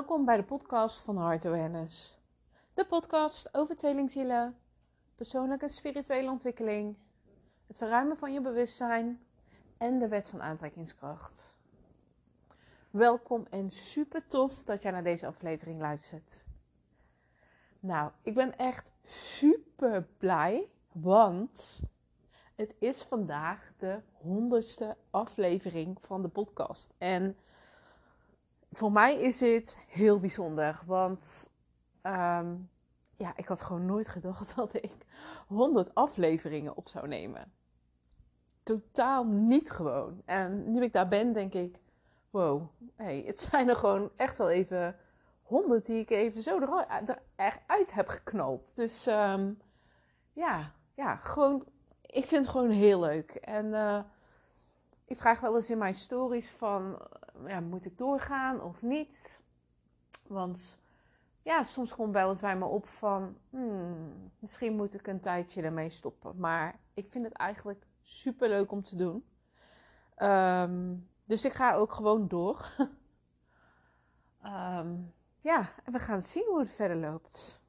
Welkom bij de podcast van Heart Awareness. De podcast over tweelingzielen, persoonlijke en spirituele ontwikkeling, het verruimen van je bewustzijn en de wet van aantrekkingskracht. Welkom en super tof dat jij naar deze aflevering luistert. Nou, ik ben echt super blij, want het is vandaag de honderdste aflevering van de podcast. En voor mij is dit heel bijzonder, want ehm, ja, ik had gewoon nooit gedacht dat ik 100 afleveringen op zou nemen. Totaal niet gewoon. En nu ik daar ben, denk ik: wow, hey, het zijn er gewoon echt wel even 100 die ik even zo eruit heb geknald. Dus um, ja, ja, gewoon, ik vind het gewoon heel leuk. En uh, ik vraag wel eens in mijn stories van, ja, moet ik doorgaan of niet? Want ja, soms komt wel eens bij me op van, hmm, misschien moet ik een tijdje ermee stoppen. Maar ik vind het eigenlijk super leuk om te doen. Um, dus ik ga ook gewoon door. um, ja, en we gaan zien hoe het verder loopt.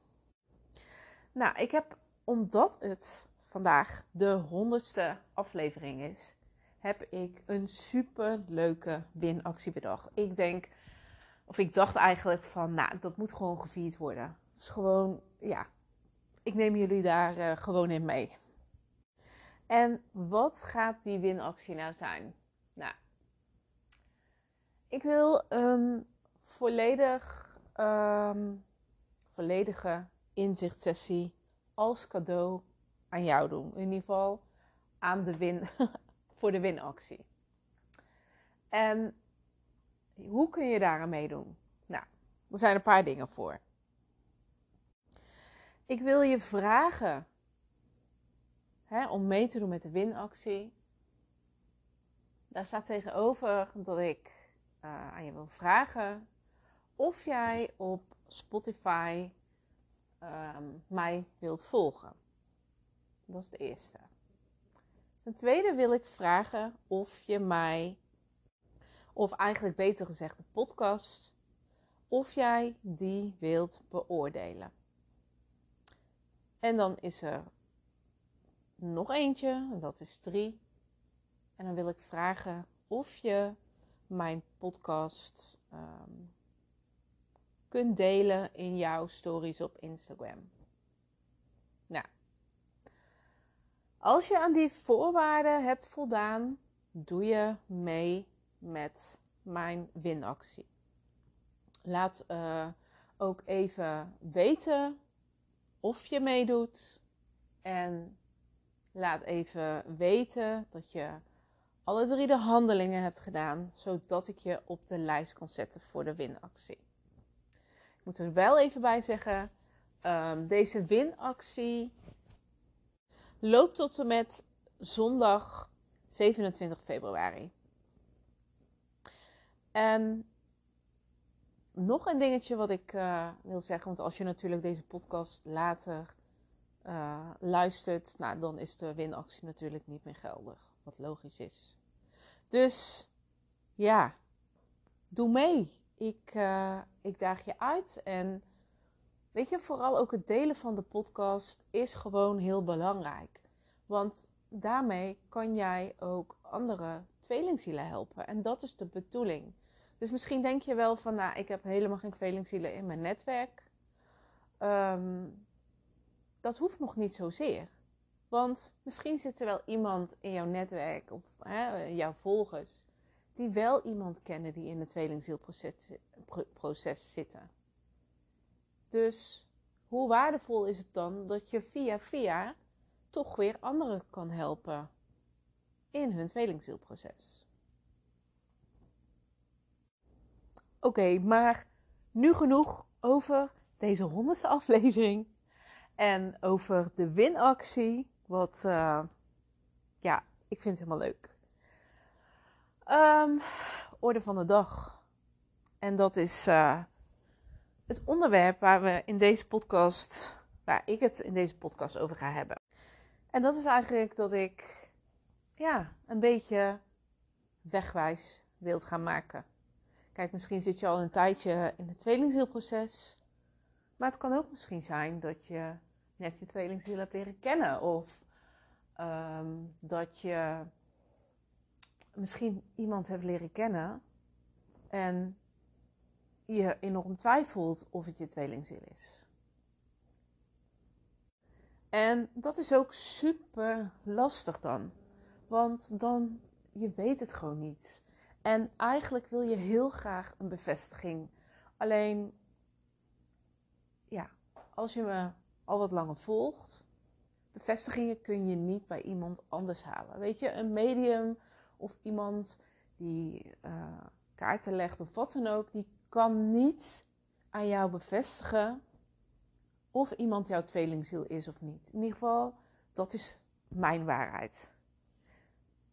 Nou, ik heb, omdat het vandaag de honderdste aflevering is, heb ik een super leuke winactie bedacht. Ik denk, of ik dacht eigenlijk van, nou, dat moet gewoon gevierd worden. Het is gewoon, ja, ik neem jullie daar uh, gewoon in mee. En wat gaat die winactie nou zijn? Nou, ik wil een volledig, um, volledige inzichtsessie als cadeau aan jou doen. In ieder geval aan de win, voor de winactie. En hoe kun je daar aan meedoen? Nou, er zijn een paar dingen voor. Ik wil je vragen hè, om mee te doen met de winactie. Daar staat tegenover dat ik uh, aan je wil vragen of jij op Spotify um, mij wilt volgen. Dat is de eerste. Ten tweede wil ik vragen of je mij, of eigenlijk beter gezegd de podcast, of jij die wilt beoordelen. En dan is er nog eentje, en dat is drie. En dan wil ik vragen of je mijn podcast um, kunt delen in jouw stories op Instagram. Nou, als je aan die voorwaarden hebt voldaan, doe je mee met mijn winactie. Laat uh, ook even weten of je meedoet. En laat even weten dat je alle drie de handelingen hebt gedaan, zodat ik je op de lijst kan zetten voor de winactie. Ik moet er wel even bij zeggen, um, deze winactie loopt tot en met zondag 27 februari. En nog een dingetje wat ik uh, wil zeggen, want als je natuurlijk deze podcast later uh, luistert, nou, dan is de winactie natuurlijk niet meer geldig. Wat logisch is. Dus ja, doe mee. Ik, uh, ik daag je uit. En weet je, vooral ook het delen van de podcast is gewoon heel belangrijk. Want daarmee kan jij ook andere tweelingzielen helpen. En dat is de bedoeling. Dus misschien denk je wel van, nou, ik heb helemaal geen tweelingzielen in mijn netwerk. Um, dat hoeft nog niet zozeer. Want misschien zit er wel iemand in jouw netwerk of hè, jouw volgers die wel iemand kennen die in het tweelingzielproces zitten. Dus hoe waardevol is het dan dat je via via toch weer anderen kan helpen in hun tweelingzielproces? Oké, maar nu genoeg over deze honderdste aflevering en over de winactie wat, uh, ja, ik vind het helemaal leuk. Um, orde van de dag. En dat is uh, het onderwerp waar we in deze podcast, waar ik het in deze podcast over ga hebben. En dat is eigenlijk dat ik, ja, een beetje wegwijs wilt gaan maken. Kijk, misschien zit je al een tijdje in het tweelingzielproces. Maar het kan ook misschien zijn dat je net je tweelingziel hebt leren kennen. Of ehm, dat je misschien iemand hebt leren kennen en je enorm twijfelt of het je tweelingziel is. En dat is ook super lastig dan. Want dan, je weet het gewoon niet. En eigenlijk wil je heel graag een bevestiging. Alleen, ja, als je me al wat langer volgt, bevestigingen kun je niet bij iemand anders halen. Weet je, een medium of iemand die uh, kaarten legt of wat dan ook, die kan niet aan jou bevestigen of iemand jouw tweelingziel is of niet. In ieder geval, dat is mijn waarheid.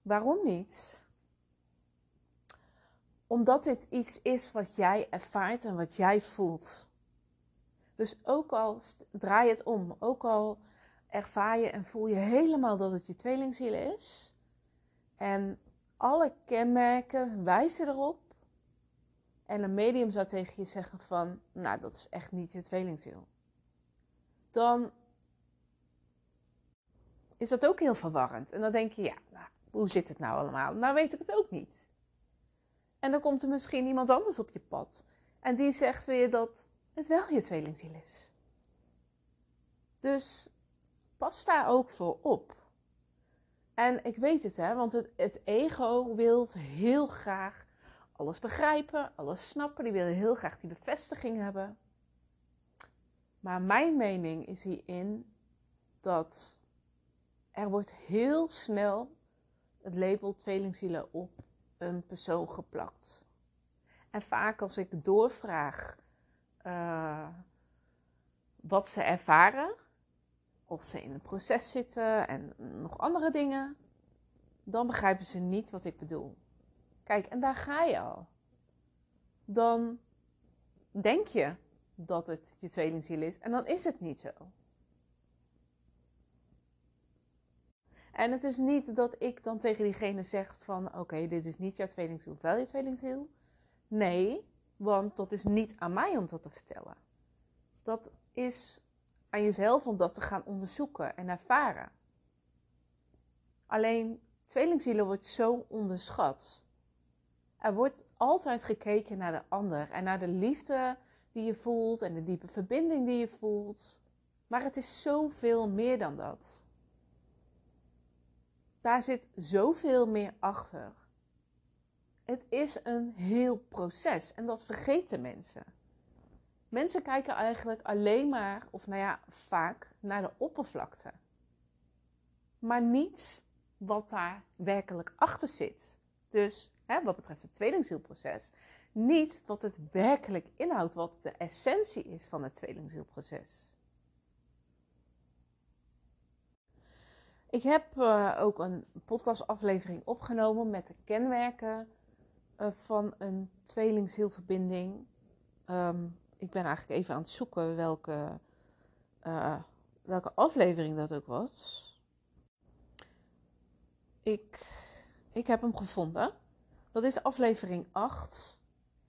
Waarom niet? Omdat dit iets is wat jij ervaart en wat jij voelt. Dus ook al draai het om, ook al ervaar je en voel je helemaal dat het je tweelingziel is. En alle kenmerken wijzen erop. En een medium zou tegen je zeggen van, nou dat is echt niet je tweelingziel dan is dat ook heel verwarrend. En dan denk je, ja, nou, hoe zit het nou allemaal? Nou weet ik het ook niet. En dan komt er misschien iemand anders op je pad. En die zegt weer dat het wel je tweelingziel is. Dus pas daar ook voor op. En ik weet het, hè, want het, het ego wil heel graag alles begrijpen, alles snappen. Die wil heel graag die bevestiging hebben. Maar mijn mening is hierin dat er wordt heel snel het label tweelingzielen op een persoon geplakt. En vaak als ik doorvraag uh, wat ze ervaren, of ze in een proces zitten en nog andere dingen, dan begrijpen ze niet wat ik bedoel. Kijk, en daar ga je al. Dan denk je dat het je tweelingziel is. En dan is het niet zo. En het is niet dat ik dan tegen diegene zeg van oké, dit is niet jouw tweelingziel, wel je tweelingziel. Nee, want dat is niet aan mij om dat te vertellen. Dat is aan jezelf om dat te gaan onderzoeken en ervaren. Alleen tweelingzielen wordt zo onderschat. Er wordt altijd gekeken naar de ander en naar de liefde die je voelt en de diepe verbinding die je voelt. Maar het is zoveel meer dan dat. Daar zit zoveel meer achter. Het is een heel proces en dat vergeten mensen. Mensen kijken eigenlijk alleen maar, of nou ja, vaak naar de oppervlakte. Maar niet wat daar werkelijk achter zit. Dus hè, wat betreft het tweelingzielproces, niet wat het werkelijk inhoudt, wat de essentie is van het tweelingzielproces. Ik heb uh, ook een podcastaflevering opgenomen met de kenmerken uh, van een tweelingzielverbinding. Um, ik ben eigenlijk even aan het zoeken welke, uh, welke aflevering dat ook was. Ik, ik heb hem gevonden. Dat is aflevering 8.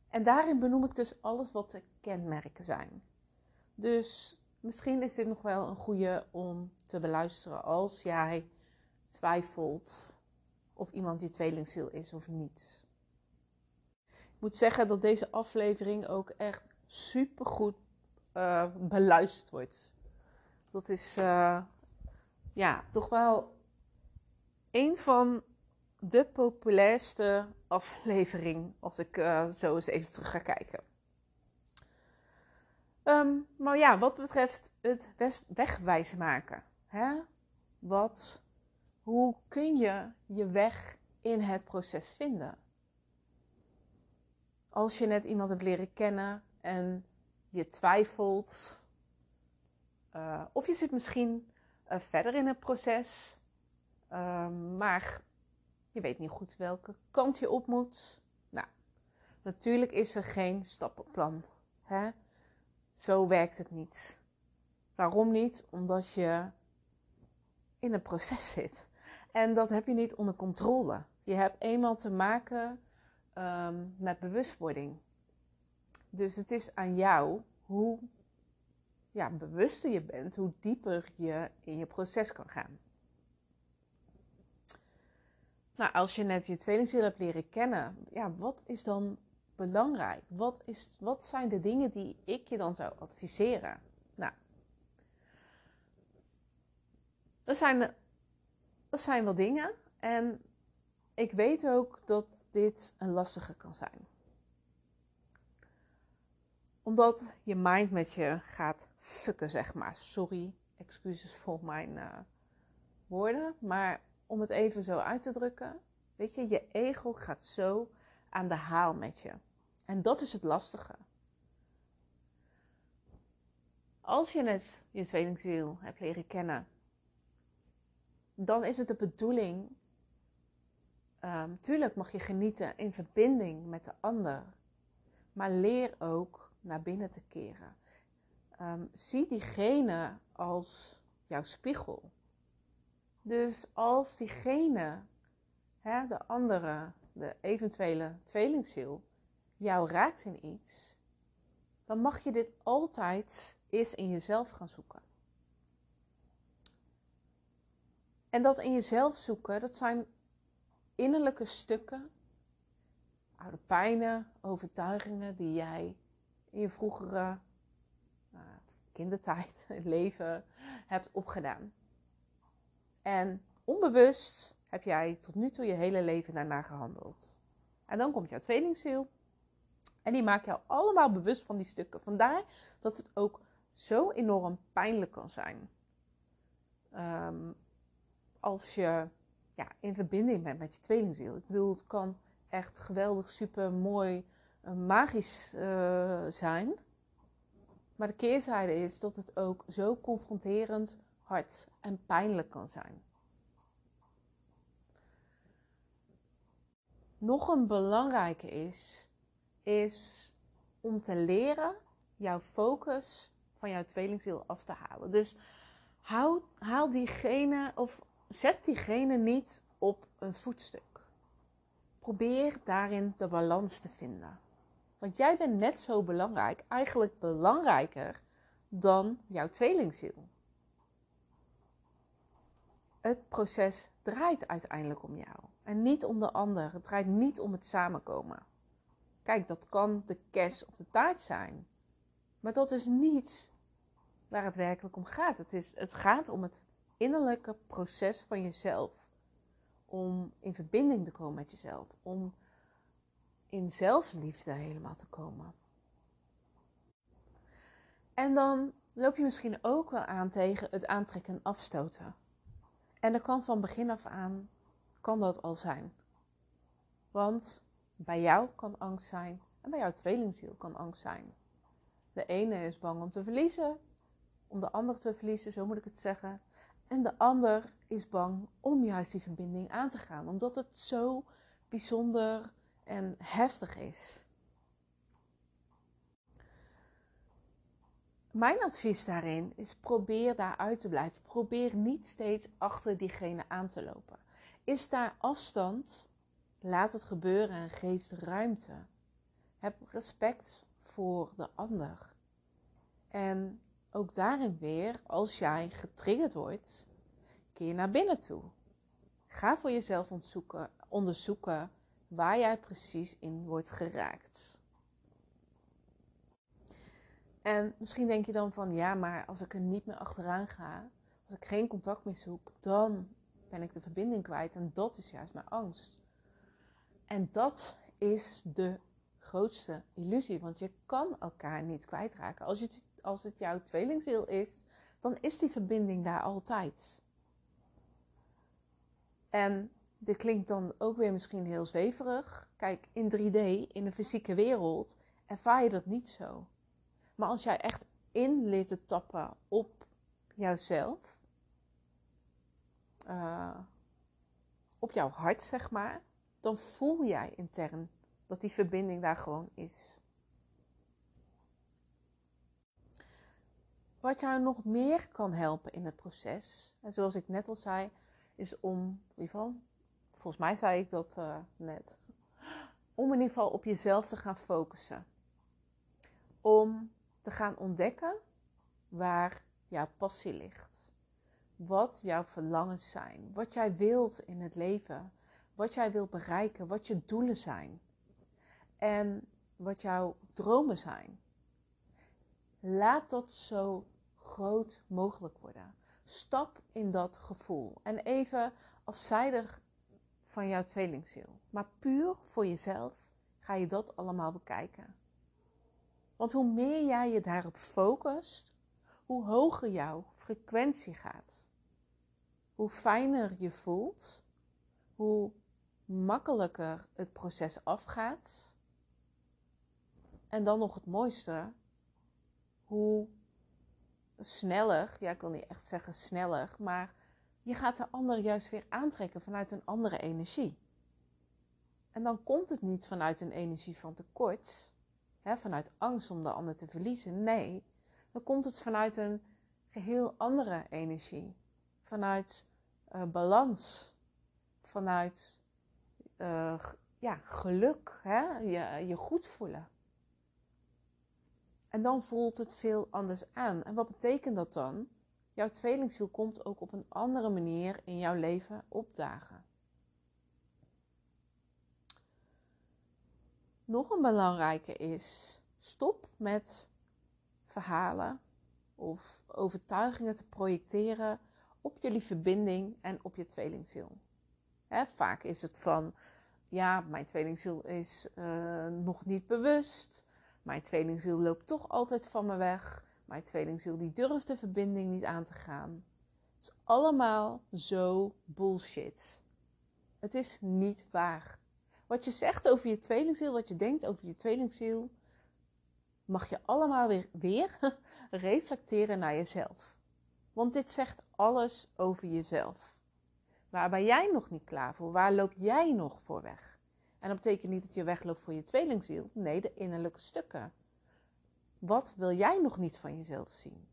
En daarin benoem ik dus alles wat de kenmerken zijn. Dus misschien is dit nog wel een goede om te beluisteren als jij twijfelt of iemand je tweelingziel is of niet. Ik moet zeggen dat deze aflevering ook echt super goed uh, beluisterd wordt. Dat is uh, ja, toch wel een van de populairste aflevering als ik uh, zo eens even terug ga kijken. Maar ja, wat betreft het wegwijzen maken. Hè? Wat, hoe kun je je weg in het proces vinden? Als je net iemand hebt leren kennen en je twijfelt, uh, of je zit misschien uh, verder in het proces, uh, maar je weet niet goed welke kant je op moet. Nou, natuurlijk is er geen stappenplan. Hè? Zo werkt het niet. Waarom niet? Omdat je in een proces zit. En dat heb je niet onder controle. Je hebt eenmaal te maken ehm, met bewustwording. Dus het is aan jou hoe ja, bewuster je bent, hoe dieper je in je proces kan gaan. Nou, als je net je tweelingziel hebt leren kennen, ja, wat is dan belangrijk? Wat, is, wat zijn de dingen die ik je dan zou adviseren? Nou, dat zijn, dat zijn wel dingen. En ik weet ook dat dit een lastige kan zijn. Omdat je mind met je gaat fucken, zeg maar. Sorry, excuses voor mijn uh, woorden. Maar om het even zo uit te drukken. Weet je, je ego gaat zo aan de haal met je. En dat is het lastige. Als je net je tweelingziel hebt leren kennen, dan is het de bedoeling. Um, tuurlijk mag je genieten in verbinding met de ander, maar leer ook naar binnen te keren. Um, zie diegene als jouw spiegel. Dus als diegene, hè, de andere, de eventuele tweelingziel, jou raakt in iets, dan mag je dit altijd eens in jezelf gaan zoeken. En dat in jezelf zoeken, dat zijn innerlijke stukken, oude pijnen, overtuigingen die jij in je vroegere uh, kindertijd, leven hebt opgedaan. En onbewust heb jij tot nu toe je hele leven daarna gehandeld. En dan komt jouw tweelingziel. En die maakt jou allemaal bewust van die stukken. Vandaar dat het ook zo enorm pijnlijk kan zijn. Um, als je ja, in verbinding bent met je tweelingziel. Ik bedoel, het kan echt geweldig, super mooi, uh, magisch uh, zijn. Maar de keerzijde is dat het ook zo confronterend, hard en pijnlijk kan zijn. Nog een belangrijke is, is om te leren jouw focus van jouw tweelingziel af te halen. Dus haal, haal diegene of zet diegene niet op een voetstuk. Probeer daarin de balans te vinden. Want jij bent net zo belangrijk, eigenlijk belangrijker dan jouw tweelingziel. Het proces draait uiteindelijk om jou en niet om de ander. Het draait niet om het samenkomen. Kijk, dat kan de kes op de taart zijn. Maar dat is niet waar het werkelijk om gaat. Het, is, het gaat om het innerlijke proces van jezelf. Om in verbinding te komen met jezelf. Om in zelfliefde helemaal te komen. En dan loop je misschien ook wel aan tegen het aantrekken en afstoten. En dat kan van begin af aan, kan dat al zijn. Want bij jou kan angst zijn en bij jouw tweelingziel kan angst zijn. De ene is bang om te verliezen, om de ander te verliezen, zo moet ik het zeggen. En de ander is bang om juist die verbinding aan te gaan, omdat het zo bijzonder en heftig is. Mijn advies daarin is probeer daar uit te blijven. Probeer niet steeds achter diegene aan te lopen. Is daar afstand? Laat het gebeuren en geef ruimte. Heb respect voor de ander. En ook daarin weer, als jij getriggerd wordt, keer naar binnen toe. Ga voor jezelf onderzoeken waar jij precies in wordt geraakt. En misschien denk je dan van ja, maar als ik er niet meer achteraan ga, als ik geen contact meer zoek, dan ben ik de verbinding kwijt. En dat is juist mijn angst. En dat is de grootste illusie, want je kan elkaar niet kwijtraken. Als het, als het jouw tweelingziel is, dan is die verbinding daar altijd. En dit klinkt dan ook weer misschien heel zweverig. Kijk, in 3D, in de fysieke wereld, ervaar je dat niet zo. Maar als jij echt in te tappen op jouzelf, uh, op jouw hart, zeg maar, dan voel jij intern dat die verbinding daar gewoon is. Wat jou nog meer kan helpen in het proces, en zoals ik net al zei, is om, in ieder geval, volgens mij zei ik dat uh, net, om in ieder geval op jezelf te gaan focussen. Om te gaan ontdekken waar jouw passie ligt. Wat jouw verlangens zijn. Wat jij wilt in het leven. Wat jij wilt bereiken. Wat je doelen zijn. En wat jouw dromen zijn. Laat dat zo groot mogelijk worden. Stap in dat gevoel. En even afzijdig van jouw tweelingziel. Maar puur voor jezelf ga je dat allemaal bekijken. Want hoe meer jij je daarop focust, hoe hoger jouw frequentie gaat. Hoe fijner je voelt, hoe makkelijker het proces afgaat. En dan nog het mooiste, hoe sneller, ja ik wil niet echt zeggen sneller, maar je gaat de ander juist weer aantrekken vanuit een andere energie. En dan komt het niet vanuit een energie van tekort, hè, vanuit angst om de ander te verliezen. Nee, dan komt het vanuit een geheel andere energie. Vanuit uh, balans, vanuit uh, ja, geluk, hè? Je, je goed voelen. En dan voelt het veel anders aan. En wat betekent dat dan? Jouw tweelingziel komt ook op een andere manier in jouw leven opdagen. Nog een belangrijke is: stop met verhalen of overtuigingen te projecteren op jullie verbinding en op je tweelingziel. Vaak is het van: ja, mijn tweelingziel is uh, nog niet bewust. Mijn tweelingziel loopt toch altijd van me weg. Mijn tweelingziel die durft de verbinding niet aan te gaan. Het is allemaal zo bullshit. Het is niet waar. Wat je zegt over je tweelingziel, wat je denkt over je tweelingziel, mag je allemaal weer, weer reflecteren naar jezelf. Want dit zegt alles over jezelf. Waar ben jij nog niet klaar voor? Waar loop jij nog voor weg? En dat betekent niet dat je wegloopt voor je tweelingziel. Nee, de innerlijke stukken. Wat wil jij nog niet van jezelf zien?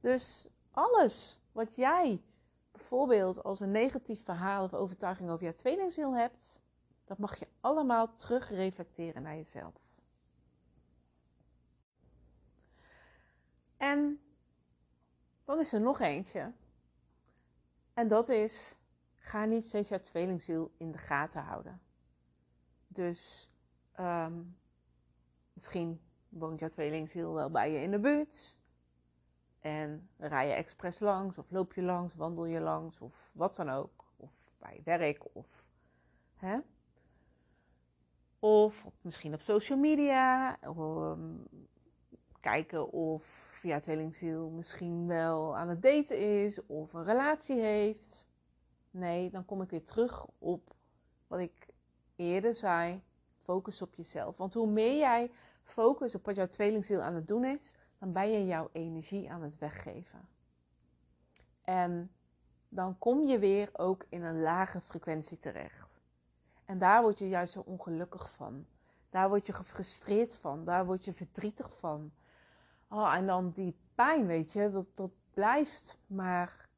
Dus alles wat jij bijvoorbeeld als een negatief verhaal of overtuiging over jouw tweelingziel hebt, dat mag je allemaal terug reflecteren naar jezelf. En dan is er nog eentje. En dat is, ga niet steeds jouw tweelingziel in de gaten houden. Dus um, misschien woont jouw tweelingziel wel bij je in de buurt. En rij je expres langs, of loop je langs, wandel je langs, of wat dan ook. Of bij werk, of hè. Of misschien op social media. Um, kijken of jouw tweelingziel misschien wel aan het daten is of een relatie heeft. Nee, dan kom ik weer terug op wat ik eerder zei. Focus op jezelf. Want hoe meer jij focus op wat jouw tweelingziel aan het doen is, dan ben je jouw energie aan het weggeven. En dan kom je weer ook in een lage frequentie terecht. En daar word je juist zo ongelukkig van. Daar word je gefrustreerd van. Daar word je verdrietig van. Oh, en dan die pijn, weet je, dat, dat blijft maar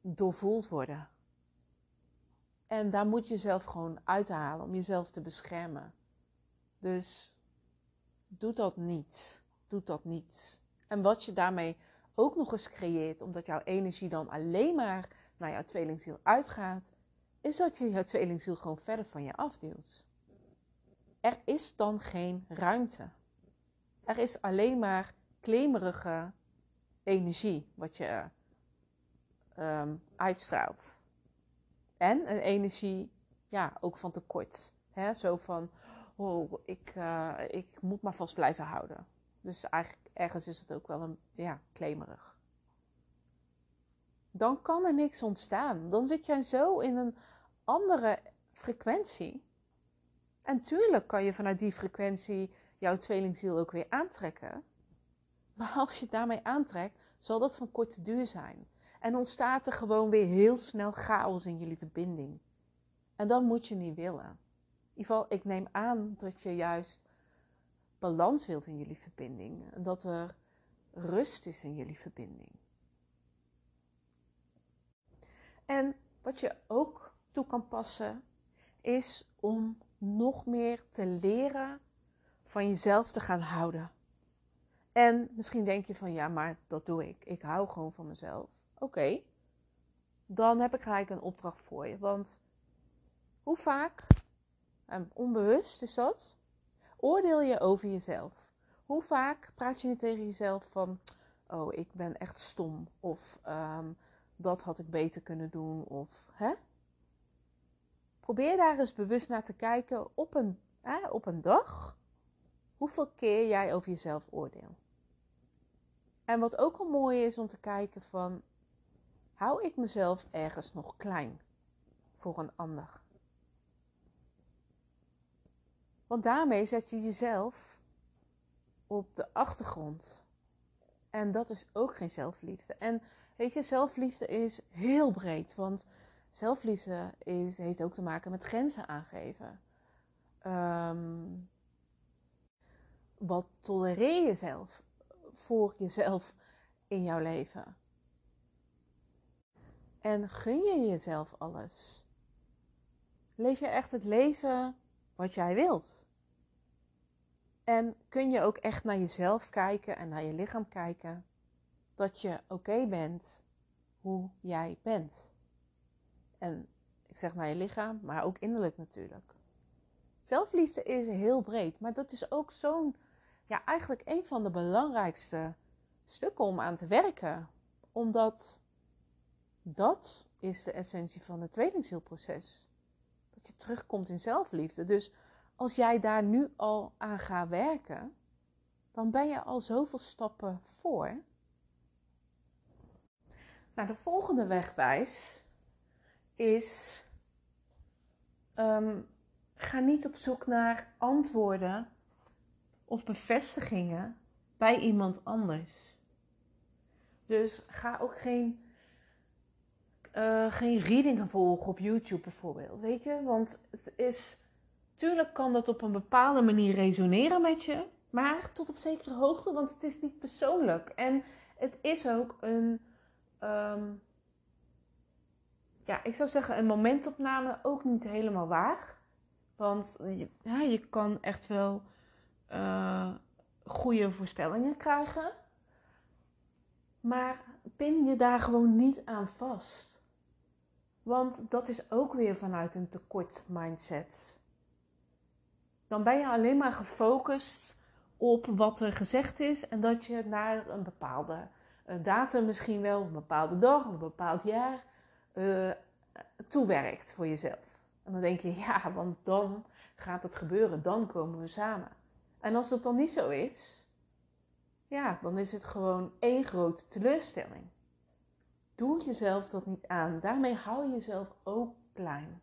doorvoeld worden. En daar moet je zelf gewoon uithalen om jezelf te beschermen. Dus doe dat niet. Doe dat niet. En wat je daarmee ook nog eens creëert, omdat jouw energie dan alleen maar naar jouw tweelingziel uitgaat, is dat je jouw tweelingziel gewoon verder van je afduwt. Er is dan geen ruimte. Er is alleen maar klemerige energie wat je um, uitstraalt. En een energie, ja, ook van tekort. Hè? Zo van, oh, ik, uh, ik moet maar vast blijven houden. Dus eigenlijk ergens is het ook wel een, ja, klemerig. Dan kan er niks ontstaan. Dan zit jij zo in een andere frequentie. En tuurlijk kan je vanuit die frequentie jouw tweelingziel ook weer aantrekken. Maar als je het daarmee aantrekt, zal dat van korte duur zijn. En ontstaat er gewoon weer heel snel chaos in jullie verbinding. En dat moet je niet willen. In ieder geval, ik neem aan dat je juist balans wilt in jullie verbinding. En dat er rust is in jullie verbinding. En wat je ook toe kan passen, is om nog meer te leren van jezelf te gaan houden. En misschien denk je van ja, maar dat doe ik. Ik hou gewoon van mezelf. Oké, dan heb ik gelijk een opdracht voor je. Want hoe vaak, en onbewust is dat, oordeel je over jezelf? Hoe vaak praat je niet tegen jezelf van, oh, ik ben echt stom. Of ehm, dat had ik beter kunnen doen. Of, hè? Probeer daar eens bewust naar te kijken op een, hè, op een dag. Hoeveel keer jij over jezelf oordeelt. En wat ook al mooi is om te kijken van, hou ik mezelf ergens nog klein voor een ander? Want daarmee zet je jezelf op de achtergrond. En dat is ook geen zelfliefde. En weet je, zelfliefde is heel breed. Want zelfliefde is, heeft ook te maken met grenzen aangeven. Ehm, wat tolereer je zelf voor jezelf in jouw leven? En gun je jezelf alles? Leef je echt het leven wat jij wilt? En kun je ook echt naar jezelf kijken en naar je lichaam kijken dat je oké bent hoe jij bent? En ik zeg naar je lichaam, maar ook innerlijk natuurlijk. Zelfliefde is heel breed, maar dat is ook zo'n, ja, eigenlijk een van de belangrijkste stukken om aan te werken. Omdat dat is de essentie van het tweelingzielproces. Dat je terugkomt in zelfliefde. Dus als jij daar nu al aan gaat werken, dan ben je al zoveel stappen voor. Nou, de volgende wegwijs is: um, ga niet op zoek naar antwoorden of bevestigingen bij iemand anders. Dus ga ook geen, uh, geen readingen volgen op YouTube bijvoorbeeld. Weet je, want het is. Tuurlijk kan dat op een bepaalde manier resoneren met je, maar tot op zekere hoogte, want het is niet persoonlijk. En het is ook een. Um, ja, ik zou zeggen een momentopname ook niet helemaal waar. Want je, ja, je kan echt wel uh, goede voorspellingen krijgen. Maar pin je daar gewoon niet aan vast. Want dat is ook weer vanuit een tekort mindset. Dan ben je alleen maar gefocust op wat er gezegd is en dat je naar een bepaalde eh, datum misschien wel, of een bepaalde dag of een bepaald jaar uh, toewerkt voor jezelf. En dan denk je, ja, want dan gaat het gebeuren, dan komen we samen. En als dat dan niet zo is, ja, dan is het gewoon één grote teleurstelling. Doe jezelf dat niet aan. Daarmee hou je jezelf ook klein.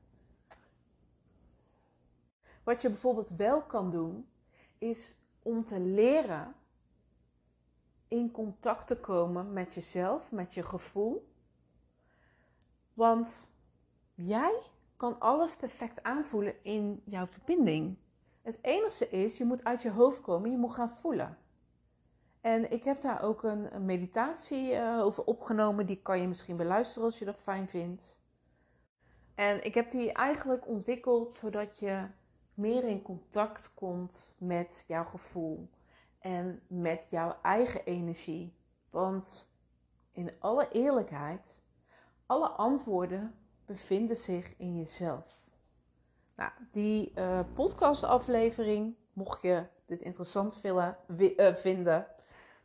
Wat je bijvoorbeeld wel kan doen, is om te leren in contact te komen met jezelf, met je gevoel. Want jij kan alles perfect aanvoelen in jouw verbinding. Het enige is, je moet uit je hoofd komen, je moet gaan voelen. En ik heb daar ook een, meditatie uh, over opgenomen. Die kan je misschien beluisteren als je dat fijn vindt. En ik heb die eigenlijk ontwikkeld zodat je meer in contact komt met jouw gevoel en met jouw eigen energie. Want in alle eerlijkheid, alle antwoorden bevinden zich in jezelf. Nou, die uh, podcastaflevering, mocht je dit interessant uh, vinden,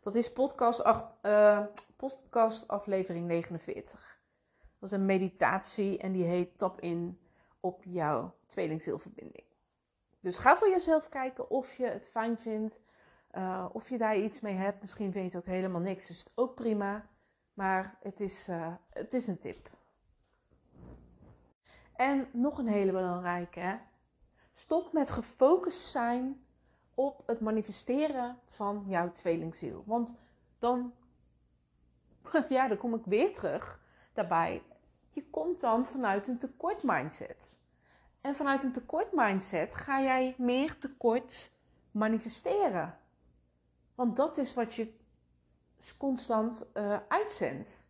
dat is podcast, uh, podcast aflevering 49. Dat is een meditatie en die heet Tap in op jouw tweelingzielverbinding. Dus ga voor jezelf kijken of je het fijn vindt, of je daar iets mee hebt. Misschien vind je het ook helemaal niks, is het ook prima. Maar het is, het is een tip. En nog een hele belangrijke. Stop met gefocust zijn op het manifesteren van jouw tweelingziel. Want dan, ja, dan kom ik weer terug daarbij. Je komt dan vanuit een tekort mindset. En vanuit een tekort mindset ga jij meer tekort manifesteren. Want dat is wat je constant uh, uitzendt.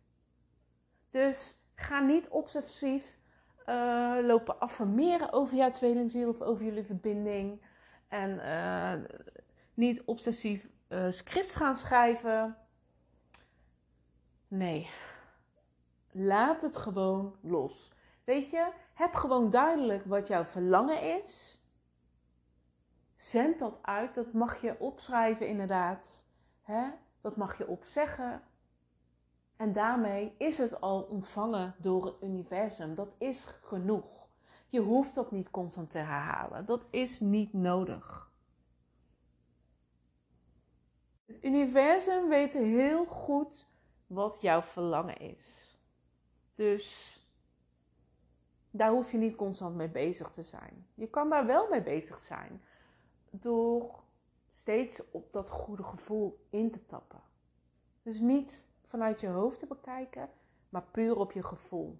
Dus ga niet obsessief uh, lopen affirmeren over jouw tweelingziel of over jullie verbinding. En uh, niet obsessief scripts gaan schrijven. Nee. Laat het gewoon los. Weet je, heb gewoon duidelijk wat jouw verlangen is. Zend dat uit. Dat mag je opschrijven, inderdaad. Hè? Dat mag je opzeggen. En daarmee is het al ontvangen door het universum. Dat is genoeg. Je hoeft dat niet constant te herhalen. Dat is niet nodig. Het universum weet heel goed wat jouw verlangen is. Dus daar hoef je niet constant mee bezig te zijn. Je kan daar wel mee bezig zijn door steeds op dat goede gevoel in te tappen. Dus niet vanuit je hoofd te bekijken, maar puur op je gevoel.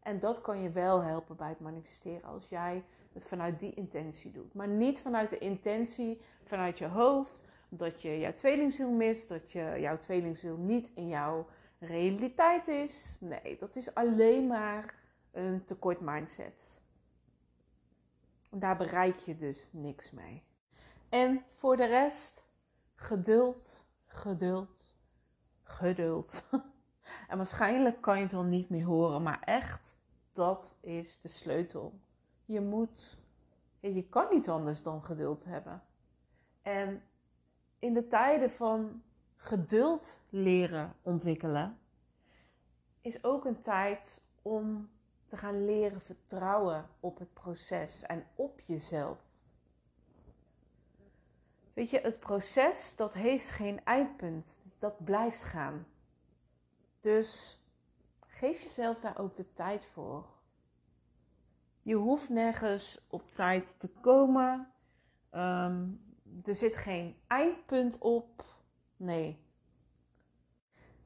En dat kan je wel helpen bij het manifesteren als jij het vanuit die intentie doet. Maar niet vanuit de intentie vanuit je hoofd dat je jouw tweelingziel mist, dat je jouw tweelingziel niet in jouw realiteit is. Nee, dat is alleen maar een tekort mindset. Daar bereik je dus niks mee. En voor de rest, geduld, geduld, geduld. En waarschijnlijk kan je het wel niet meer horen, maar echt, dat is de sleutel. Je moet, je kan niet anders dan geduld hebben. En in de tijden van geduld leren ontwikkelen, is ook een tijd om te gaan leren vertrouwen op het proces en op jezelf. Weet je, het proces dat heeft geen eindpunt, dat blijft gaan. Dus geef jezelf daar ook de tijd voor. Je hoeft nergens op tijd te komen. Ehm, er zit geen eindpunt op. Nee.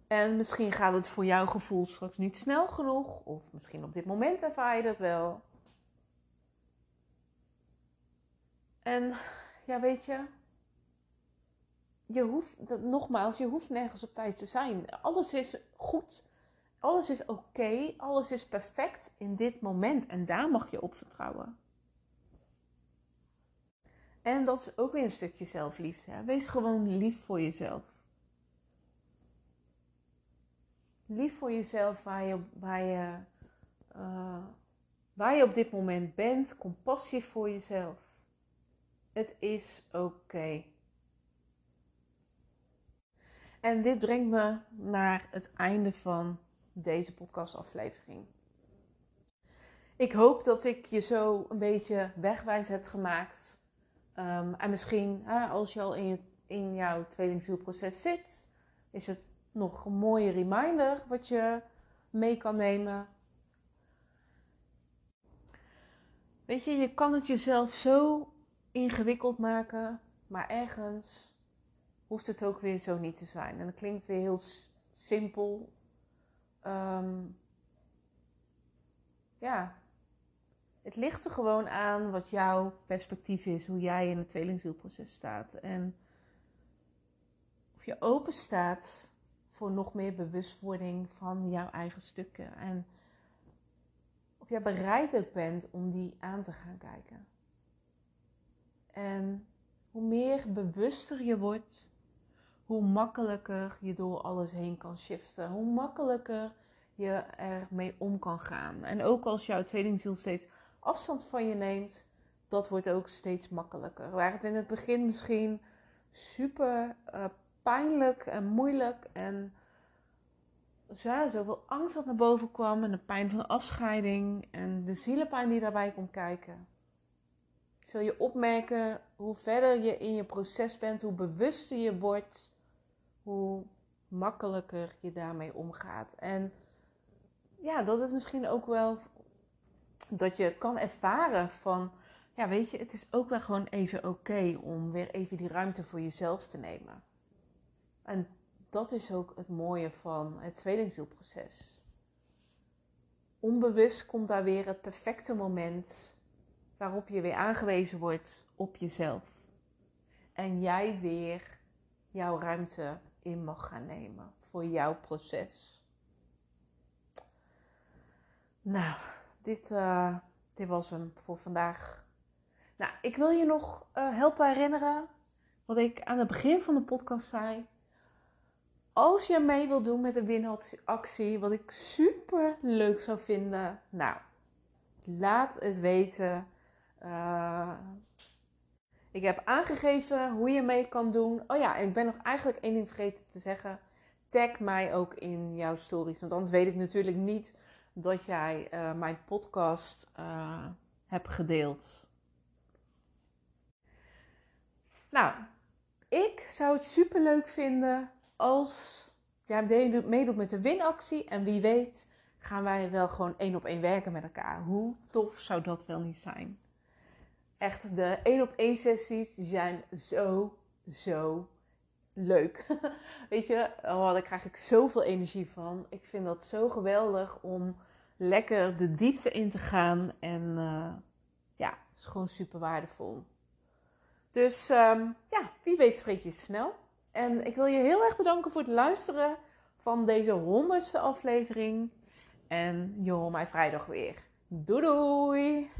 En misschien gaat het voor jouw gevoel straks niet snel genoeg. Of misschien op dit moment ervaar je dat wel. En ja, weet je, je hoeft, dat, nogmaals, je hoeft nergens op tijd te zijn. Alles is goed, alles is oké, alles is perfect in dit moment. En daar mag je op vertrouwen. En dat is ook weer een stukje zelfliefde. Wees gewoon lief voor jezelf. Lief voor jezelf waar je, waar je, uh, waar je op dit moment bent. Compassie voor jezelf. Het is oké. En dit brengt me naar het einde van deze podcastaflevering. Ik hoop dat ik je zo een beetje wegwijs heb gemaakt. Um, en misschien, als je al in, je, in jouw tweelingzielproces zit, is het nog een mooie reminder wat je mee kan nemen. Weet je, je kan het jezelf zo ingewikkeld maken, maar ergens hoeft het ook weer zo niet te zijn. En dat klinkt weer heel simpel. Um, ja, het ligt er gewoon aan wat jouw perspectief is, hoe jij in het tweelingzielproces staat. En of je open staat voor nog meer bewustwording van jouw eigen stukken. En of jij bereid ook bent om die aan te gaan kijken. En hoe meer bewuster je wordt, hoe makkelijker je door alles heen kan shiften. Hoe makkelijker je ermee om kan gaan. En ook als jouw tweelingziel steeds afstand van je neemt, dat wordt ook steeds makkelijker. Waar het in het begin misschien super uh, pijnlijk en moeilijk en zoveel angst wat naar boven kwam en de pijn van afscheiding en de zielenpijn die daarbij komt kijken. Zul je opmerken hoe verder je in je proces bent, hoe bewuster je wordt, hoe makkelijker je daarmee omgaat. En ja, dat het misschien ook wel dat je kan ervaren van, ja, weet je, het is ook wel gewoon even oké om weer even die ruimte voor jezelf te nemen. En dat is ook het mooie van het tweelingzielproces. Onbewust komt daar weer het perfecte moment waarop je weer aangewezen wordt op jezelf. En jij weer jouw ruimte in mag gaan nemen voor jouw proces. Nou, dit, uh, dit was hem voor vandaag. Nou, ik wil je nog uh, helpen herinneren wat ik aan het begin van de podcast zei. Als je mee wilt doen met de winactie, wat ik super leuk zou vinden, nou, laat het weten. Uh, ik heb aangegeven hoe je mee kan doen. Oh ja, en ik ben nog eigenlijk één ding vergeten te zeggen. Tag mij ook in jouw stories. Want anders weet ik natuurlijk niet dat jij uh, mijn podcast uh, hebt gedeeld. Nou, ik zou het super leuk vinden als jij meedoet met de winactie. En wie weet gaan wij wel gewoon één op één werken met elkaar. Hoe tof zou dat wel niet zijn? Echt, de één op één sessies die zijn zo, zo leuk. Weet je, oh, daar krijg ik zoveel energie van. Ik vind dat zo geweldig om lekker de diepte in te gaan. En uh, ja, het is gewoon super waardevol. Dus um, ja, wie weet spreek je snel. En ik wil je heel erg bedanken voor het luisteren van deze honderdste aflevering. En je hoort mij vrijdag weer. Doei doei!